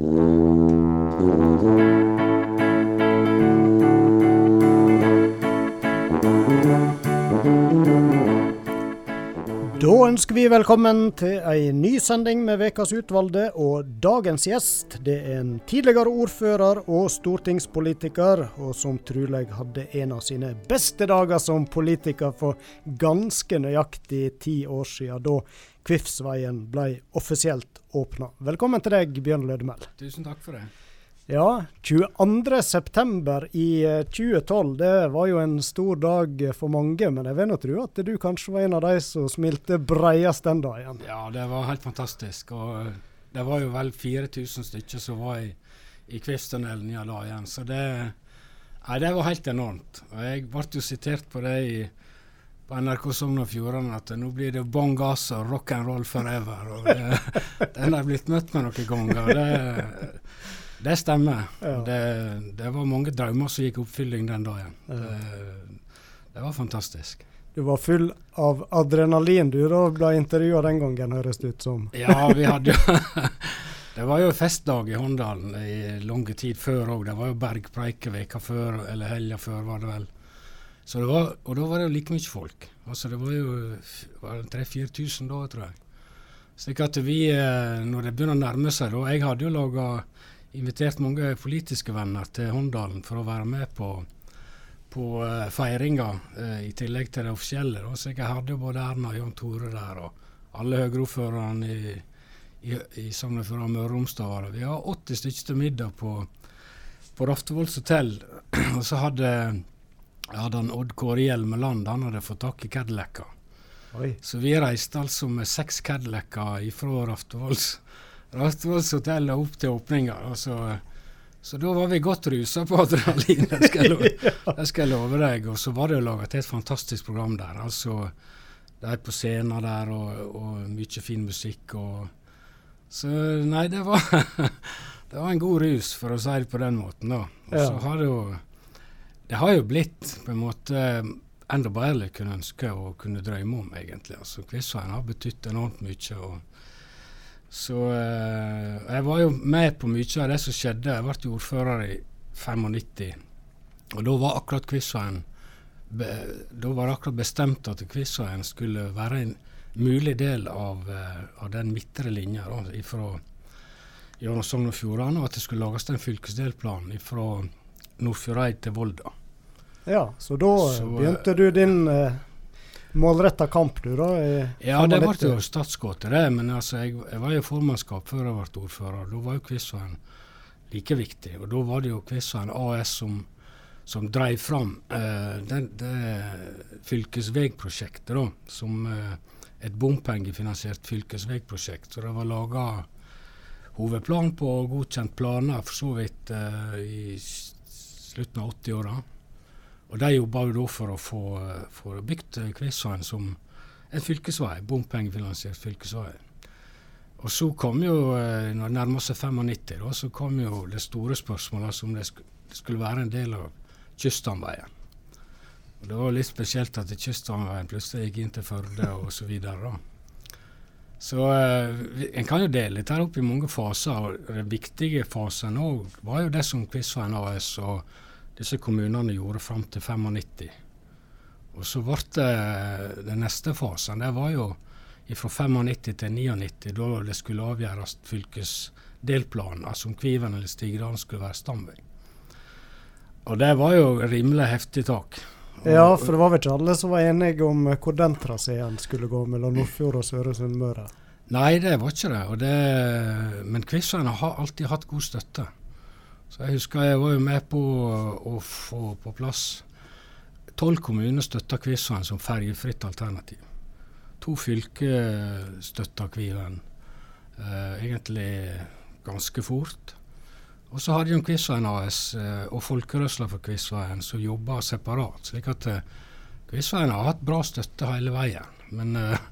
thank you Da ønsker vi velkommen til ei ny sending med Vekas utvalgte. Og dagens gjest det er en tidligere ordfører og stortingspolitiker, og som trolig hadde en av sine beste dager som politiker for ganske nøyaktig ti år siden, da Kvifsveien ble offisielt åpna. Velkommen til deg, Bjørn Lødemel. Tusen takk for det. Ja, 22.9. i 2012, det var jo en stor dag for mange. Men jeg vil nå tro at du kanskje var en av de som smilte breiest den dagen? Ja, det var helt fantastisk. Og eh, det var jo vel 4000 stykker som var i, i Kvifstunnelen ja, da igjen. Så det, nei, det var helt enormt. Og jeg ble jo sitert på det i, på NRK Sogn og Fjordane at nå blir det bånn gass og rock and roll forever. Og det, den har blitt møtt med noen ganger. Det, det stemmer. Ja. Det, det, var mange drømmer som gikk oppfylling den dagen. Det, det, var fantastisk. Du var full av adrenalin du da ble intervjua den gangen, høres det ut som. ja, vi hadde jo Det var jo festdag i Håndalen i lang tid før òg. Det var jo Berg-Preikeveka før, eller helga før, var det vel. Så det var, og da var det jo like mye folk. Altså Det var jo 3000-4000 da, tror jeg. Slik at vi, eh, når det begynner å nærme seg da Jeg hadde jo laga invitert mange politiske venner til Håndalen for å være med på, på uh, feiringa, uh, i tillegg til det offisielle. Da. Så jeg hadde både Erna og Jan Tore der, og alle Høyre-ordførerne i, i, i Sogn og Fjordane Møre og Romsdal. Vi har 80 stykker til middag på, på Raftevolls hotell. og så hadde, hadde han Odd Kåre Hjelmeland han hadde fått tak i Cadillacer. Så vi reiste altså med seks Cadillacer fra Raftevolls Rastvoldshotellet opp til åpninga. Så, så, da var vi godt rusa på adrenalin, det skal, jeg, det skal jeg love deg. Og så var det jo laga et fantastisk program der. altså De på scenen der, og, og mye fin musikk. og Så nei, det var Det var en god rus, for å si det på den måten. da. Og så ja. har det jo Det har jo blitt på en måte enda bedre kunne ønske og kunne drømme om, egentlig. altså Quizveien har betydd enormt mye. og så eh, jeg var jo med på mye av det som skjedde. Jeg ble ordfører i 95. Og da var akkurat Kvissveien Da var det akkurat bestemt at Kvissveien skulle være en mulig del av, uh, av den midtre linja fra gjennom Sogn og Fjordane, og at det skulle lages en fylkesdelplan fra Nordfjordeid til Volda. Ja, så da så, begynte du din uh, målretta kamp, du, da? ja, det ble jo statsgåte, det. Men altså, jeg, jeg, var jo formannskap før jeg ble ordfører. Da var jo Kvissveien like viktig. Og da var det jo Kvissveien AS som, som drev fram eh, det, det fylkesvegprosjektet, da. Som eh, et bompengefinansiert fylkesvegprosjekt. Så det var laga hovedplan på godkjent planer for så vidt eh, i slutten av 80-åra. Og De jobba jo da for å få, få bygd Kvivsveien som en fylkesvei, bompengefinansiert fylkesvei. Og så kom jo, eh, når det nærma seg 95, da, så kom jo det store spørsmålet som om det, sk det skulle være en del av Kyststamveien. Og Det var litt spesielt at Kyststamveien plutselig gikk inn til Førde og så. Så eh, en kan jo dele dette opp i mange faser. og Den viktige fasen òg var jo det som Kvissveien AS og disse kommunene gjorde fram til 95. Og så ble det den neste fasen. Det var jo fra 95 til 99, da det skulle avgjøres fylkesdelplanen, altså om Kviven eller Stigdalen skulle være stamvei. Og det var jo rimelig heftig tak. Og ja, for det var vel ikke alle som var enige om hvor den traseen skulle gå mellom Nordfjord og Søre Sunnmøre? Nei, det var ikke det. det men Kvivsveien har alltid hatt god støtte. Så jeg husker jeg var jo med på å få på plass Tolv kommuner støtta Kvivsveien som ferjefritt alternativ. To fylker støtta Kviven eh, egentlig ganske fort. Og så hadde de Kvivsveien AS eh, og Folkerørsla for Kvivsveien som jobba separat. slik at eh, har hatt bra støtte hele veien. Men eh,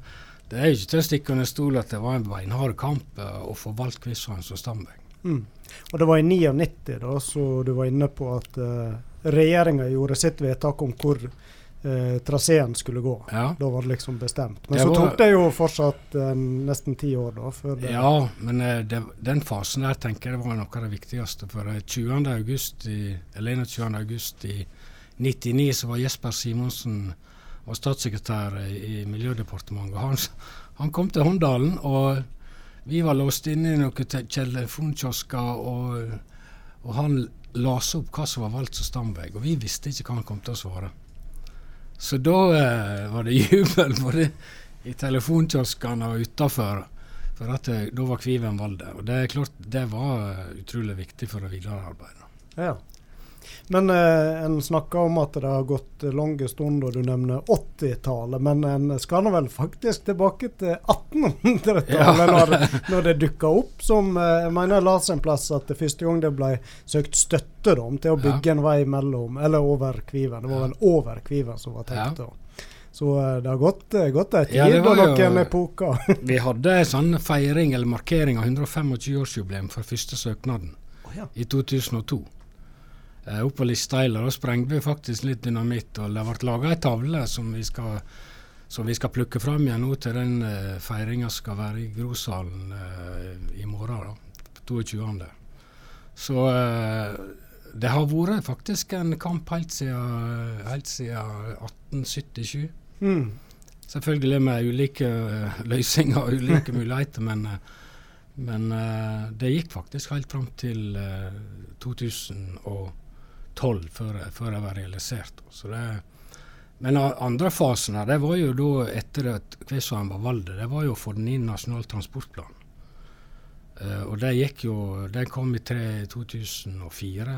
det er jo ikke til å stikke under stol at det var en beinhard kamp eh, å få valgt Kvivsveien som stamvei. Mm. Og det var i 99, da, så du var inne på at uh, regjeringa gjorde sitt vedtak om hvor uh, traseen skulle gå. Ja. Da var det liksom bestemt. Men Det så var- tok det jo fortsatt uh, nesten ti år, da. Ja, men uh, det, den fasen der tenker jeg var noe av det viktigste. For eh, 20. august i, eller 21. august i 99 så var Jesper Simonsen var statssekretær i, i Miljødepartementet. Han, han kom til Håndalen, og vi var låst inne i noen telefonkiosker. Og, og han leste opp hva som var valgt som stamvei, og vi visste ikke hva han kom til å svare. Så da eh, var det jubel både i telefonkioskene og utafor. For at eh, da var Kviven valgt. Og det er klart det var eh, utrolig viktig for det videre arbeidet. Ja. Men eh, en snakker om at det har gått lange stunder, du nevner 80-tallet. Men en skal nå vel faktisk tilbake til 1800-tallet, Ja. når, når det dukka opp som eh, Jeg mener jeg las en plass at det første gang det ble søkt støtte da, til å bygge en vei mellom, eller over Kviven. Det var vel over Kviven som var tenkt da. Så eh, det har gått, eh, gått en tid Ja, og noen epoker. Vi hadde en sånn feiring eller markering av 125-årsjubileum for første søknaden ja. i 2002. Eh, oppe på Listeila sprengte vi faktisk litt dynamitt, og det ble laga ei tavle som vi skal som vi skal plukke fram igjen nå til den uh, feiringa skal være i Grosalen eh, i morgen, da, 22. Så eh, det har vært faktisk en kamp helt siden, helt siden 1877. Mm. Selvfølgelig med ulike eh, løsninger og ulike muligheter, men, eh, men eh, det gikk faktisk helt fram til eh, 2012 før, før det var realisert. Så det, men andre fasen her, det var jo da etter at Kvesheim var valgt, det var jo å få den inn i Nasjonal transportplan. Uh, og det gikk jo Den kom i tre, 2004.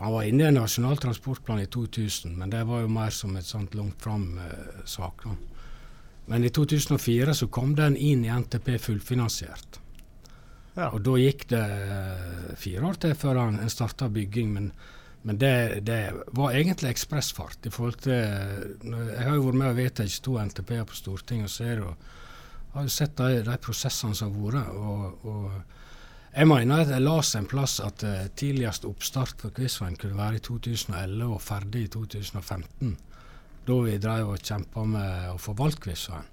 Han var inne i nasjonal transportplan i 2000, men det var jo mer som et sånt langt fram-sak. men i 2004 så kom den inn i NTP fullfinansiert. Ja. Og da gikk det eh, fire år til før han starta bygging, men, men det, det var egentlig ekspressfart i forhold til Jeg har jo vært med og vedtatt to NTP-er på Stortinget og ser jo har jo sett de, de prosessene som har vært. Og, og jeg mener at jeg leste en plass at uh, tidligst oppstart for Kvitsveien kunne være i 2011 og ferdig i 2015. Da vi drev og kjempa med å få valgt Kvitsveien.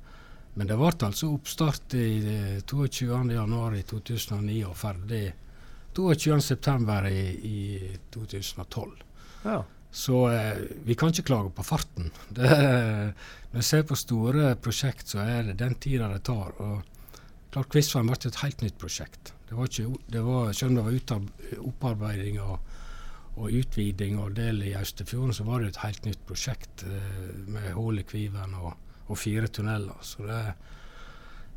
Men det ble altså oppstart i eh, 22.1 i 2009 og ferdig 22.9. I, i 2012. Ja. Så eh, vi kan ikke klage på farten. Det, når jeg ser på store prosjekt, så er det den tida det tar. og klart Kvitsveien ble et helt nytt prosjekt. Det var ikke, det var, selv om det var opparbeiding og, og utviding og del i Austefjorden, så var det et helt nytt prosjekt eh, med hull i Kviven og, og fire tunneler. Så det,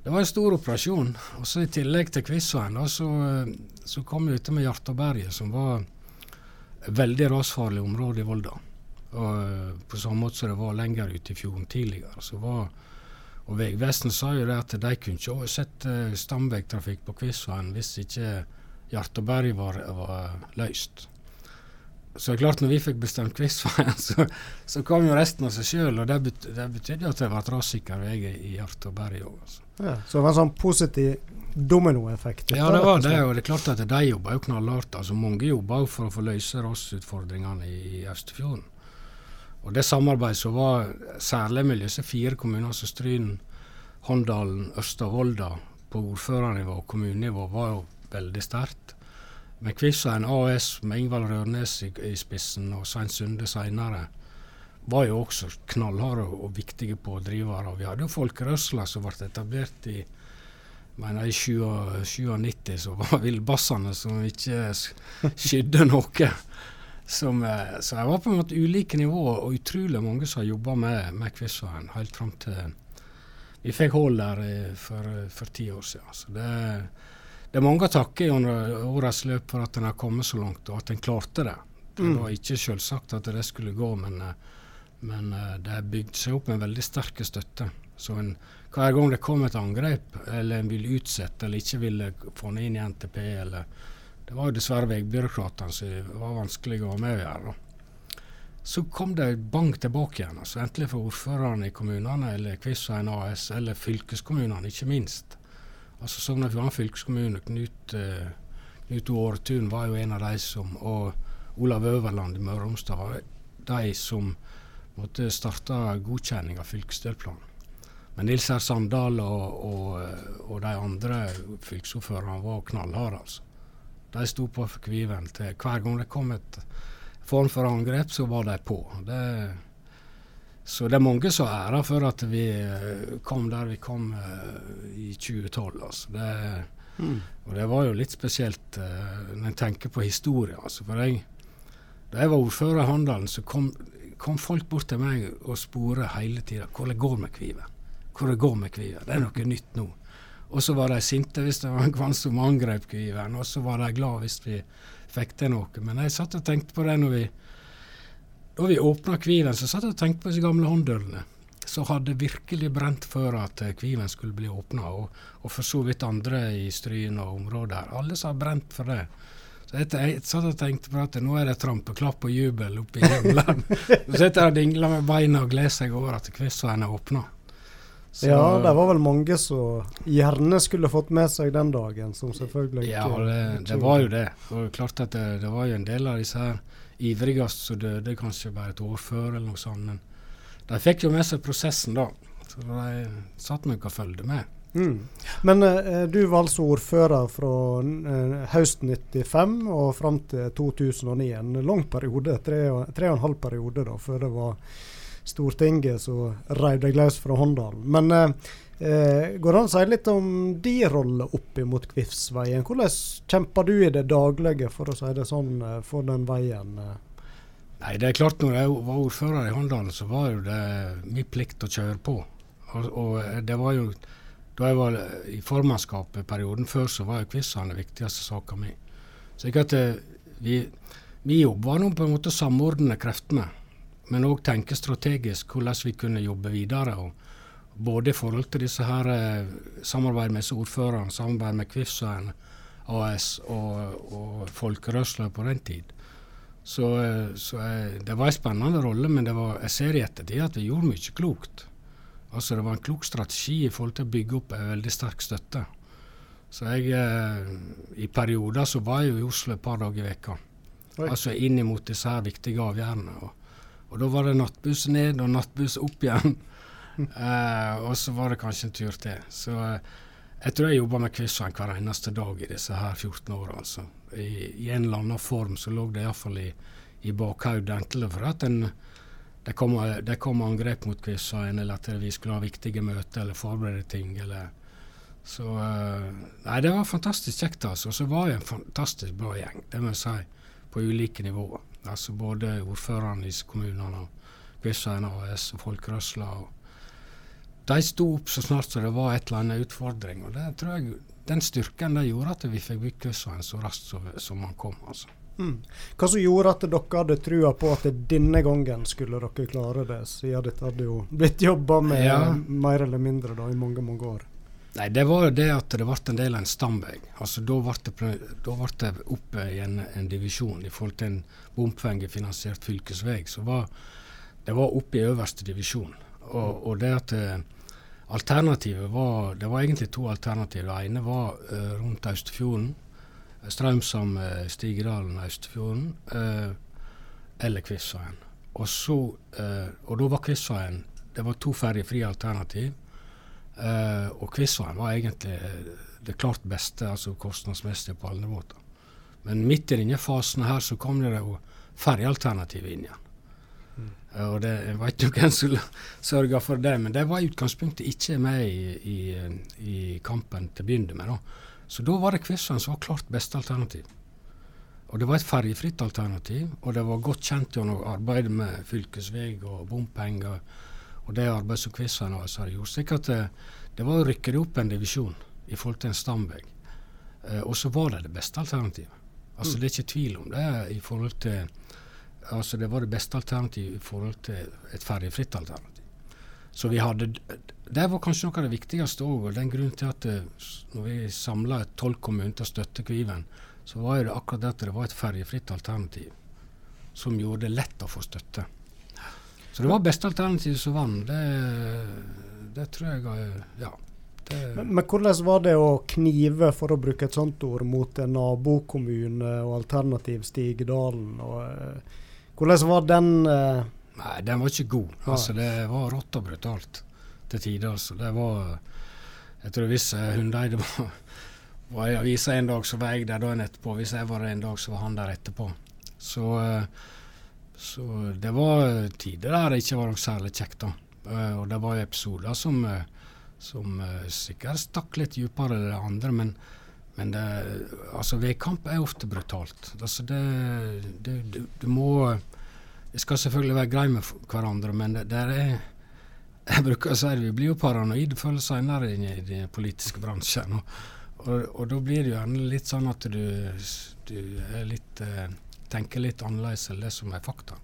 det var en stor operasjon. Og så I tillegg til Kvitsveien så, så kom vi dette med Hjartåberget, som var et veldig rasfarlig område i Volda. Og eh, På samme måte som det var lenger ute i fjorden tidligere. Så var, og Vegvesenet sa jo det at de kunne ikke oversette eh, stamvegtrafikk på Kvitsveien hvis ikke Hjartåberget var, var løst. Så det er klart når vi fikk bestemt Kvitsveien, så, så kom jo resten av seg sjøl. Og det, bet, det betydde at det ble rassikker vei i Hjartåberget òg. Altså. Ja. Så det var en sånn positiv dominoeffekt. Ja, det var det. Og det er klart at de jobba jo knallhardt. Altså, mange jobba jo for å få løse rasutfordringene i, i Østfjorden. Og det samarbeidet som var særlig med disse fire kommunene som Stryn, Håndalen, Ørsta og Volda på ordførernivå og kommunenivå, var jo veldig sterkt. Med Kvitsveien AS med Ingvald Rørnes i, i spissen og Svein Sunde seinere var jo også knallharde og viktige pådrivere. Vi hadde jo folkerørsla som ble etablert i mener i 97 så var villbassene som ikke skydde noe. Som, eh, så det var på en måte ulike nivåer, og utrolig mange som har jobba med, med Kvitsveien helt fram til Vi fikk hull der eh, for, for ti år siden. Så det, det er mange å takke under årets løp for at en har kommet så langt, og at en klarte det. Det Mm. var ikke selvsagt at det skulle gå, men, eh, men eh, det har bygd seg opp en veldig sterk støtte. Så en, hver gang det kom et angrep, eller en ville utsette eller ikke ville få det inn i NTP, eller Det var jo dessverre veibyråkratene som var vanskelig å ha med å gjøre. Så kom det bank tilbake igjen. altså Enten for ordførerne i kommunene, eller Kvitsveien AS, eller fylkeskommunene, ikke minst. Altså Sogn og Fjordane fylkeskommune, Knut, eh, Knut Åretun var jo en av de som Og Olav Øverland i Møre og Romsdal var de som måtte starte godkjenning av fylkesdelplanen. Men Nils R. Sandal og, og, og, de andre fylkesordførerne var knallharde. altså. De sto på kviven til hver gang det kom et form for angrep, så var de på. Det, så det er mange som har æra for at vi eh, kom der vi kom uh, i 2012. Altså. Det, mm. Og det var jo litt spesielt uh, når en tenker på historie. Altså. For jeg, da jeg var ordfører i Handalen, så kom, kom, folk bort til meg og spore hele tida hvordan det går med Kvive. Hvor det går med Kvive. Det er noe nytt nå. Og så var de sinte hvis det var en kvann som angrep Kviven, og så var de glad hvis vi fikk til noe. Men jeg satt og tenkte på det når vi da vi åpna Kviven, så satt jeg og tenkte på disse gamle hånddørene. Så hadde virkelig brent før at eh, Kviven skulle bli åpna, og, og, for så vidt andre i Stryn og området her. Alle som har brent for det. Så jeg, jeg satt og tenkte på at nå er det trampeklapp og jubel oppe i himmelen. så sitter jeg og dingler med beina og gleder seg over at Kvistveien er åpna. Så, ja, det var vel mange som gjerne skulle fått med seg den dagen, som selvfølgelig ikke Ja, det, det var jo det. Og klart at det, det var jo en del av disse her ivrigst som døde kanskje bare et år før, eller noe sånt. Men de fikk jo med seg prosessen, da. Så de satt nok og fulgte med. Mm. Men eh, du var altså ordfører fra eh, høsten 95 og fram til 2009. En lang periode, tre, tre og en halv periode, da, før det var Stortinget som reiv deg løs fra Håndalen. Men uh, Eh, går det an å si litt om din rolle opp mot Kvifsveien? Hvordan kjemper du i det daglige, for å si det sånn, eh, for den veien? Eh? Nei, det er klart Når jeg var ordfører i Håndalen, så var jo det min plikt å kjøre på. Og, og det var jo Da jeg var i formannskapet perioden før, så var jo quizen den viktigste saka mi. Så at vi, Min jobb var nå på en måte å samordne kreftene, men òg tenke strategisk hvordan vi kunne jobbe videre. og både i forhold til disse her eh, samarbeid med ordførerne, samarbeid med Kvifsøen AS og, og folkerørsla på den tid. Så, eh, så jeg, det var en spennende rolle, men var, jeg ser i ettertid at vi gjorde mye klokt. Altså Det var en klok strategi i forhold til å bygge opp en veldig sterk støtte. Så jeg eh, I perioder så var jeg jo i Oslo et par dager i veka. Altså inn mot disse her viktige avgjørelsene. Og, og da var det nattbuss ned og nattbuss opp igjen. uh, og så var det kanskje en tur til. Så uh, jeg tror jeg jobba med quizene hver eneste dag i disse her 14 åra. Altså. I, I, en eller annen form så lå det iallfall i, i bakhodet. Enten for at en, det, kom, det kom angrep mot quizene, eller at vi skulle ha viktige møter eller forberede ting. eller så uh, Nei, det var fantastisk kjekt, altså. Og så var vi en fantastisk bra gjeng, det må jeg si, på ulike nivåer. Altså både ordførerne i kommunene, Quizene AS og Folkerørsla. og de sto opp så snart så det var et eller annet utfordring. og det tror jeg, Den styrken det gjorde at vi fikk bygd Køsveien så raskt som, som man kom. altså. Mm. Hva som gjorde at dere hadde trua på at denne gangen skulle dere klare det, siden dette hadde jo blitt jobba med ja. mer eller mindre da, i mange mange år? Nei, Det var jo det at det ble en del av en stamvei. Altså, da ble det, da ble det oppe i en, en, divisjon i forhold til en bompengefinansiert fylkesvei. Så var, det var oppe i øverste divisjon. Og, og det at eh, Alternativet var Det var egentlig to alternativer. Det ene var uh, rundt Austefjorden. Straumsam, uh, Stigedalen, Austefjorden. Uh, eller Kvissveien. Og, så, og da var Kvissveien Det var to ferjefrie alternativ. og Kvissveien var egentlig det klart beste, altså kostnadsmessig på alle måter. Men midt i denne fasen her så kom det jo ferjealternativet inn igjen. Og det, Jeg vet ikke hvem som sørga for det, men det var i utgangspunktet ikke med i, i, i kampen til å begynne med. Da. Så da var det Kvissvann som var klart beste alternativ. Og Det var et ferjefritt alternativ, og det var godt kjent gjennom arbeidet med fylkesvei og bompenger og det arbeidet som Kvissvann hadde gjort. slik at det, det var å rykke det opp en divisjon i forhold til en stamvei. Eh, og så var det det beste alternativet. Altså mm. Det er ikke tvil om det i forhold til altså det var det beste alternativet i forhold til et ferjefritt alternativ. Så vi hadde, Det var kanskje noe av det viktigste òg. Den grunnen til at det, eh, når vi samla tolv kommuner til å støtte Kviven, så var det akkurat det at det var et ferjefritt alternativ som gjorde det lett å få støtte. Så det var beste alternativet som vant. Det, det, tror jeg eh, Ja. Men, men, hvordan var det å knive, for å bruke et sånt ord, mot en nabokommune og alternativ Stigedalen? og... Eh, hvordan var den, eh, Nei, den var ikke god. Altså, det var rått og brutalt til tider. Altså. Det var Jeg tror hvis uh, var, var i avisa en dag, så var jeg der dagen etterpå. Hvis jeg var der en dag, så var han der etterpå. Så, uh, så det var tider der det ikke var noe særlig kjekt, da. Og det var episoder som, som sikkert stakk litt dypere enn det andre, men men det, altså vedkamp er ofte brutalt. Altså det, det, du, du må Vi skal selvfølgelig være greie med hverandre, men det, det er Jeg bruker å si det, vi blir jo paranoide før eller senere i, den politiske bransjen. Og, og, og, da blir det jo gjerne litt sånn at du, du litt, eh, tenker litt annerledes enn det som er fakta.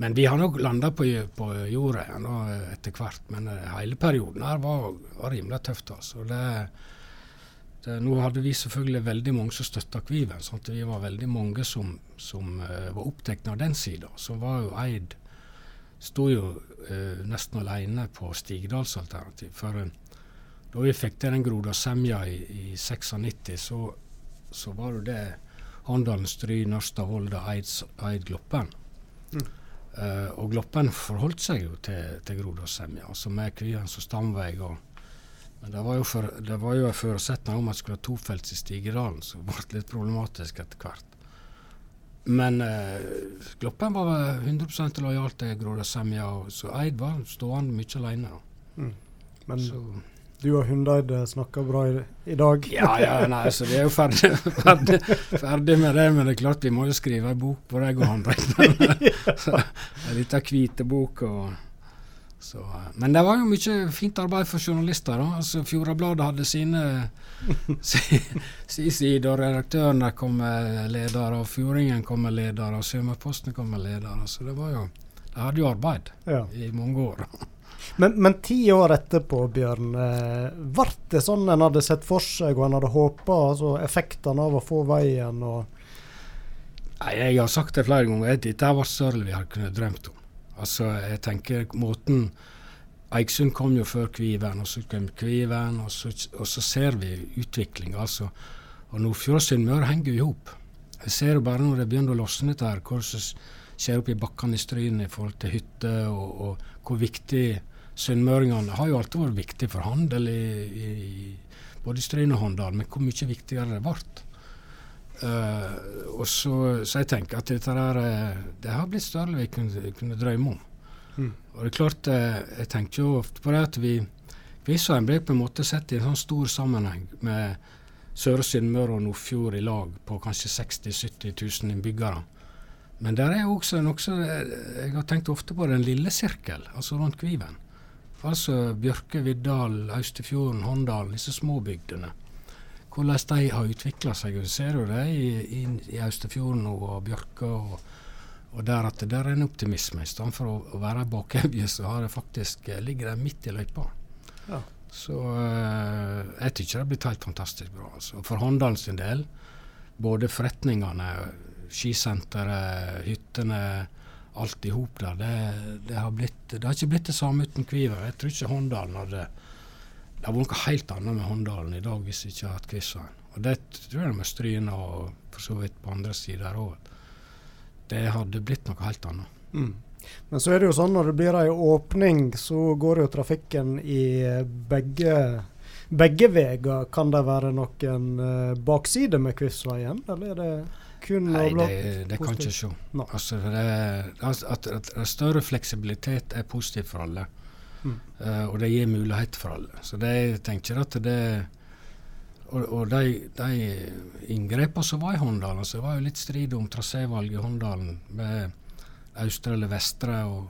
Men vi har nok landa på, på jorda igjen etter hvert. Men eh, hele perioden her var, var rimelig tøft. altså. Det det, nå hadde vi selvfølgelig veldig mange som støtta Kviven. sånn at Vi var veldig mange som, som uh, var opptatt av den sida. Så var jo Eid sto jo uh, nesten alene på Stigdals alternativ. For uh, da vi fikk til den Grodasemja i, i 96, så, så var jo det Handalen, Stry, Nørstad, Volda, Eid, Eid Gloppen. Mm. Og Gloppen forholdt seg jo til, til Grodasemja, altså med Kviven som stamvei. og men det var jo, for, det var jo en forutsetning om at det skulle ha tofelts i Stigedalen, som ble litt problematisk etter hvert. Men eh, Gloppen var 100% lojal til Gråda Semja, så Eid var stående mye alene. Mm. Men så, du og Hundeid snakker bra i, i, dag? ja, ja, nei, så vi er jo ferdig, ferdig, ferdig, med det. Men det er klart vi må jo skrive en bok på deg og han. en liten hvitebok og så, eh, men det var jo mye fint arbeid for journalister. da. Altså, Fjordabladet hadde sine si, si side, og redaktørene kom med ledere, og Fjordingen kom med ledere, og Sjømatposten kom med ledere. Så det var jo De hadde jo arbeid ja. i mange år. Men, men, ti år etterpå, Bjørn, eh, ble det sånn en hadde sett for seg og en hadde håpa? Altså effektene av å få veien og Nei, Jeg har sagt det flere ganger, dette var større vi hadde kunnet drømt om. Altså, jeg tenker måten Eiksund kom jo før Kviven, og så kom Kviven, og så, og så ser vi utvikling. Altså. Og Nordfjord og Sunnmøre henger jo i hop. Jeg ser jo bare når det begynner å losne der, hva som skjer oppe i bakkene i Stryn i forhold til hytter, og, og, hvor viktig sunnmøringene har jo alltid vært viktig for handel i, i både Stryn og Håndal, men hvor mye viktigere det ble. Uh, og så, så, jeg tenker at dette der, eh, det har blitt større enn vi kunne, kunne, drømme om. Mm. Og det er klart, uh, jeg tenker jo ofte på det at vi Kvitsøyen ble på en måte sett i en sånn stor sammenheng med Søre Sunnmøre og Nordfjord i lag på kanskje 60 000-70 000 innbyggere. Men der er også noe Jeg har tenkt ofte på den lille sirkel, altså rundt Kviven. Altså Bjørke, Viddal, Austefjorden, Håndal, disse små bygdene hvordan de har utvikla seg. Du ser jo det i, i, i Austefjorden og Bjørka. Og, og der at det er en optimisme. I stedet for å, å være bakevje, så har det faktisk, eh, ligger det midt i løypa. Ja. Så uh, jeg syns det har blitt helt fantastisk bra. Altså. For Håndalen sin del, både forretningene, skisenteret, hyttene, alt i hop der, det, det, har blitt, det har ikke blitt det samme uten Kviver. Jeg tror ikke Håndalen hadde det hadde vært noe helt annet med Håndalen i dag hvis vi ikke hadde hatt Kvitsøyen. Og det tror jeg med Stryna og for så vidt på andre sider òg. Det hadde blitt noe helt annet. Mm. Men så er det jo sånn når det blir ei åpning, så går jo trafikken i begge begge veier. Kan det være noen uh, bakside med Kvivsveien, eller er det kun Nei, det, det kan ikke se. Altså, det, altså, at, at, at større fleksibilitet er positivt for alle. Uh, og det gir muligheter for alle. Så det, jeg tenker at det Og, og de, de inngrepene som var i Håndalen så Det var jo litt strid om trasévalg i Håndalen med østre eller vestre. Og,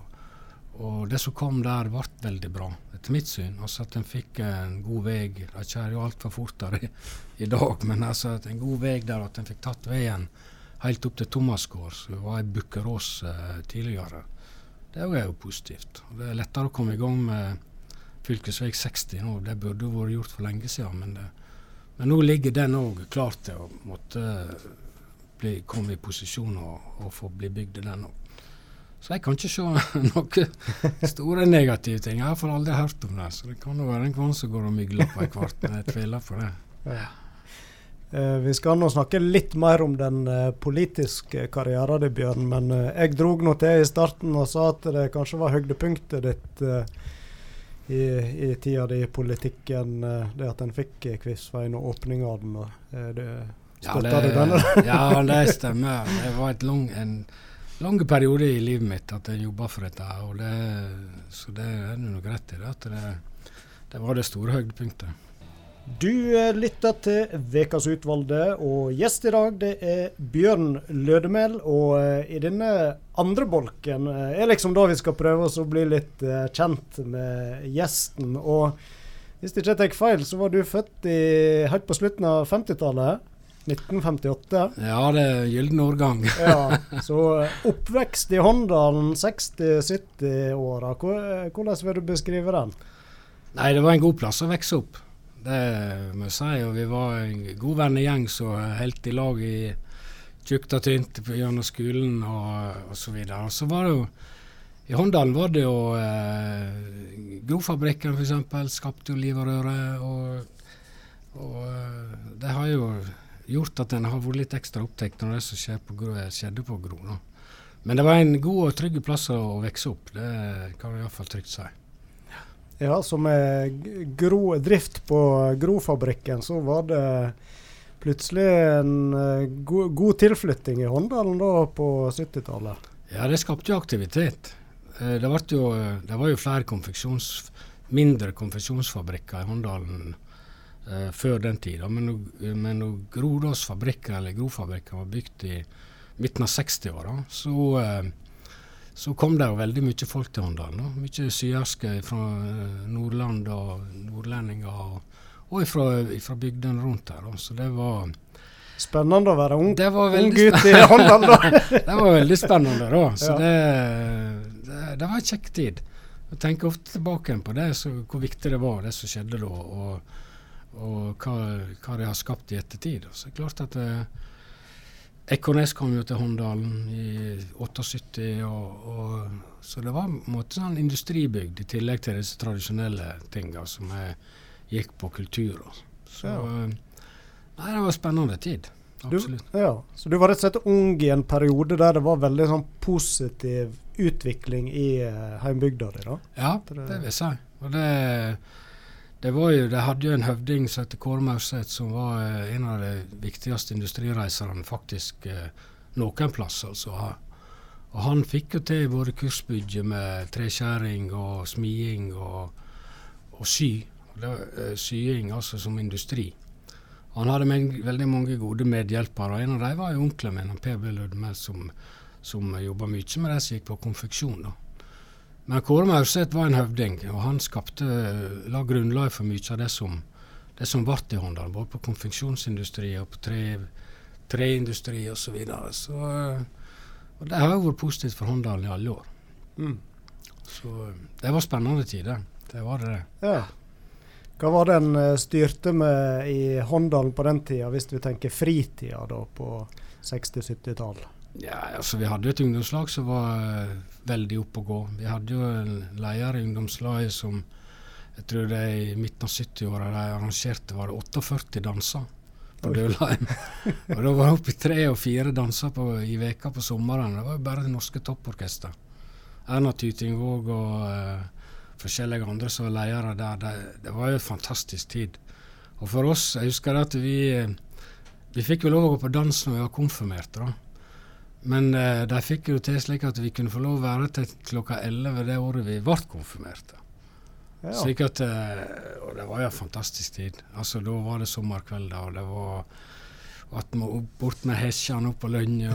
og det som kom der, ble veldig bra, etter mitt syn. Altså At en fikk en god vei. De kjører jo altfor fort der i, i, dag, men altså at en god vei der, at en fikk tatt veien helt opp til Thomasgård, som var i Bukkerås uh, tidligere. Det er jo positivt. Det er lettere å komme i gang med fv. 60 nå. Det burde vært gjort for lenge siden. Men, det, men nå ligger den òg klar til å måtte bli, komme i posisjon og, og få bli bygd, den òg. Så jeg kan ikke se noen store negative ting. Jeg har iallfall aldri hørt om det. Så det kan jo være en kvann som går og mygler på ei kvart, men jeg tviler på det. Ja. Eh, vi skal nå snakke litt mer om den eh, politiske karrieren din, Bjørn. Men eh, jeg drog nå til i starten og sa at det kanskje var høydepunktet ditt i, i tida di i politikken, det at en fikk Kvivsveien og åpninga av den. Støtta ja, du den? ja, det stemmer. Det var lang, en lang periode i livet mitt at jeg jobba for dette. Og det, så det er nok rett i. Det, at det, det var det store høydepunktet. Du lytter til Vekas utvalgte, og gjest i dag det er Bjørn Lødemel. Og uh, i denne andre bolken uh, er liksom da vi skal prøve oss å bli litt kjent med gjesten. Og hvis jeg ikke tar feil, så var du født i, helt på slutten av 50-tallet? 1958? Ja, det er gyllen årgang. ja, så oppvekst i Håndalen 60-70-åra, hvordan vil du beskrive den? Nei, det var en god plass å vokse opp. Det må jeg si. Og vi var en god vennegjeng som holdt i lag i tjukt og tynt gjennom skolen og, og så videre. Og så var det jo i Håndalen var det jo eh, Grofabrikken f.eks. skapte jo liv og røre. Og, og, eh, det har jo gjort at en har vært litt ekstra opptatt når det som skjedde på Gro. Men det var en god og trygg plass å vokse opp, det kan vi iallfall trygt si. Ja, så med gro, drift på Grofabrikken, så var det plutselig en uh, go god tilflytting i Håndalen da på 70-tallet? Ja, det skapte jo aktivitet. Uh, det, jo, det, var jo flere konfeksjons, mindre konfeksjonsfabrikker i Håndalen eh, før den tida. Men, men når Grodås fabrikker, eller Grofabrikken var bygd i midten av 60-åra, så så kom det jo veldig mye folk til Håndalen. Mye syerske fra eh, Nordland og nordlendinger, og, og fra bygdene rundt her. Så det var Spennende å være ung, ung gutt i Håndal, da. det var veldig spennende, da. Så ja. det, det, det, var en kjekk tid. Jeg tenker ofte tilbake på det, så, hvor viktig det var, det som skjedde da. Og, og hva, hva, det har skapt i ettertid. Så det er klart at det, eh, Ekornes kom jo til Håndalen i 78, og, og, så det var en måte sånn industribygd i tillegg til disse tradisjonelle tinga som jeg gikk på kultur. Så ja. nei, det var en spennende tid. Absolutt. Du, ja, så du var rett og slett ung i en periode der det var veldig sånn positiv utvikling i uh, heimbygda di? Ja, det vil jeg si. Og det det jo, De hadde jo en høvding som het Kåre Maurseth, som var eh, en av de viktigste industrireiserne faktisk eh, noen plass. altså. Og han fikk jo til både kursbygge med treskjæring og smiing og, og sy. Det eh, sying altså som industri. Han hadde med, veldig mange gode medhjelpere, en av dem var jo onkelen min, Per B. Lødemel, som, som jobba mye med det som gikk på konfeksjon. da. Men Kåre Maurseth var en høvding, og han skapte, la grunnlag for mye av det som, det som ble i Håndalen. både på konfeksjonsindustri og på tre, treindustri osv. Så videre. så, og det har jo vært positivt for Håndalen i alle år. Mm. Så det var spennende tider. Det var det. Ja. Hva var det en eh, styrte med i Håndalen på den tida, hvis vi tenker fritida da på 60-70-tallet? Ja, altså Vi hadde et ungdomslag som var uh, veldig oppe å gå. Vi hadde jo en leder i ungdomslaget som jeg tror det er i midten av 70-åra de arrangerte var det 48 danser på Dølheim. og da var det oppi tre og fire danser på, i veka på sommeren. Det var jo bare det norske topporkester. Erna Tytingvåg og uh, forskjellige andre som var ledere der. Det, det, var jo en fantastisk tid. Og for oss, jeg husker at vi, vi fikk jo lov å gå på dans når vi var konfirmerte. da. Men uh, de fikk jo til slik at vi kunne få lov å være til klokka 11 det året vi ble konfirmerte. Ja. Slik at, uh, Og det var jo en fantastisk tid. Altså Da var det sommerkvelder, og det var at vi bort med hesjene opp på Lønje.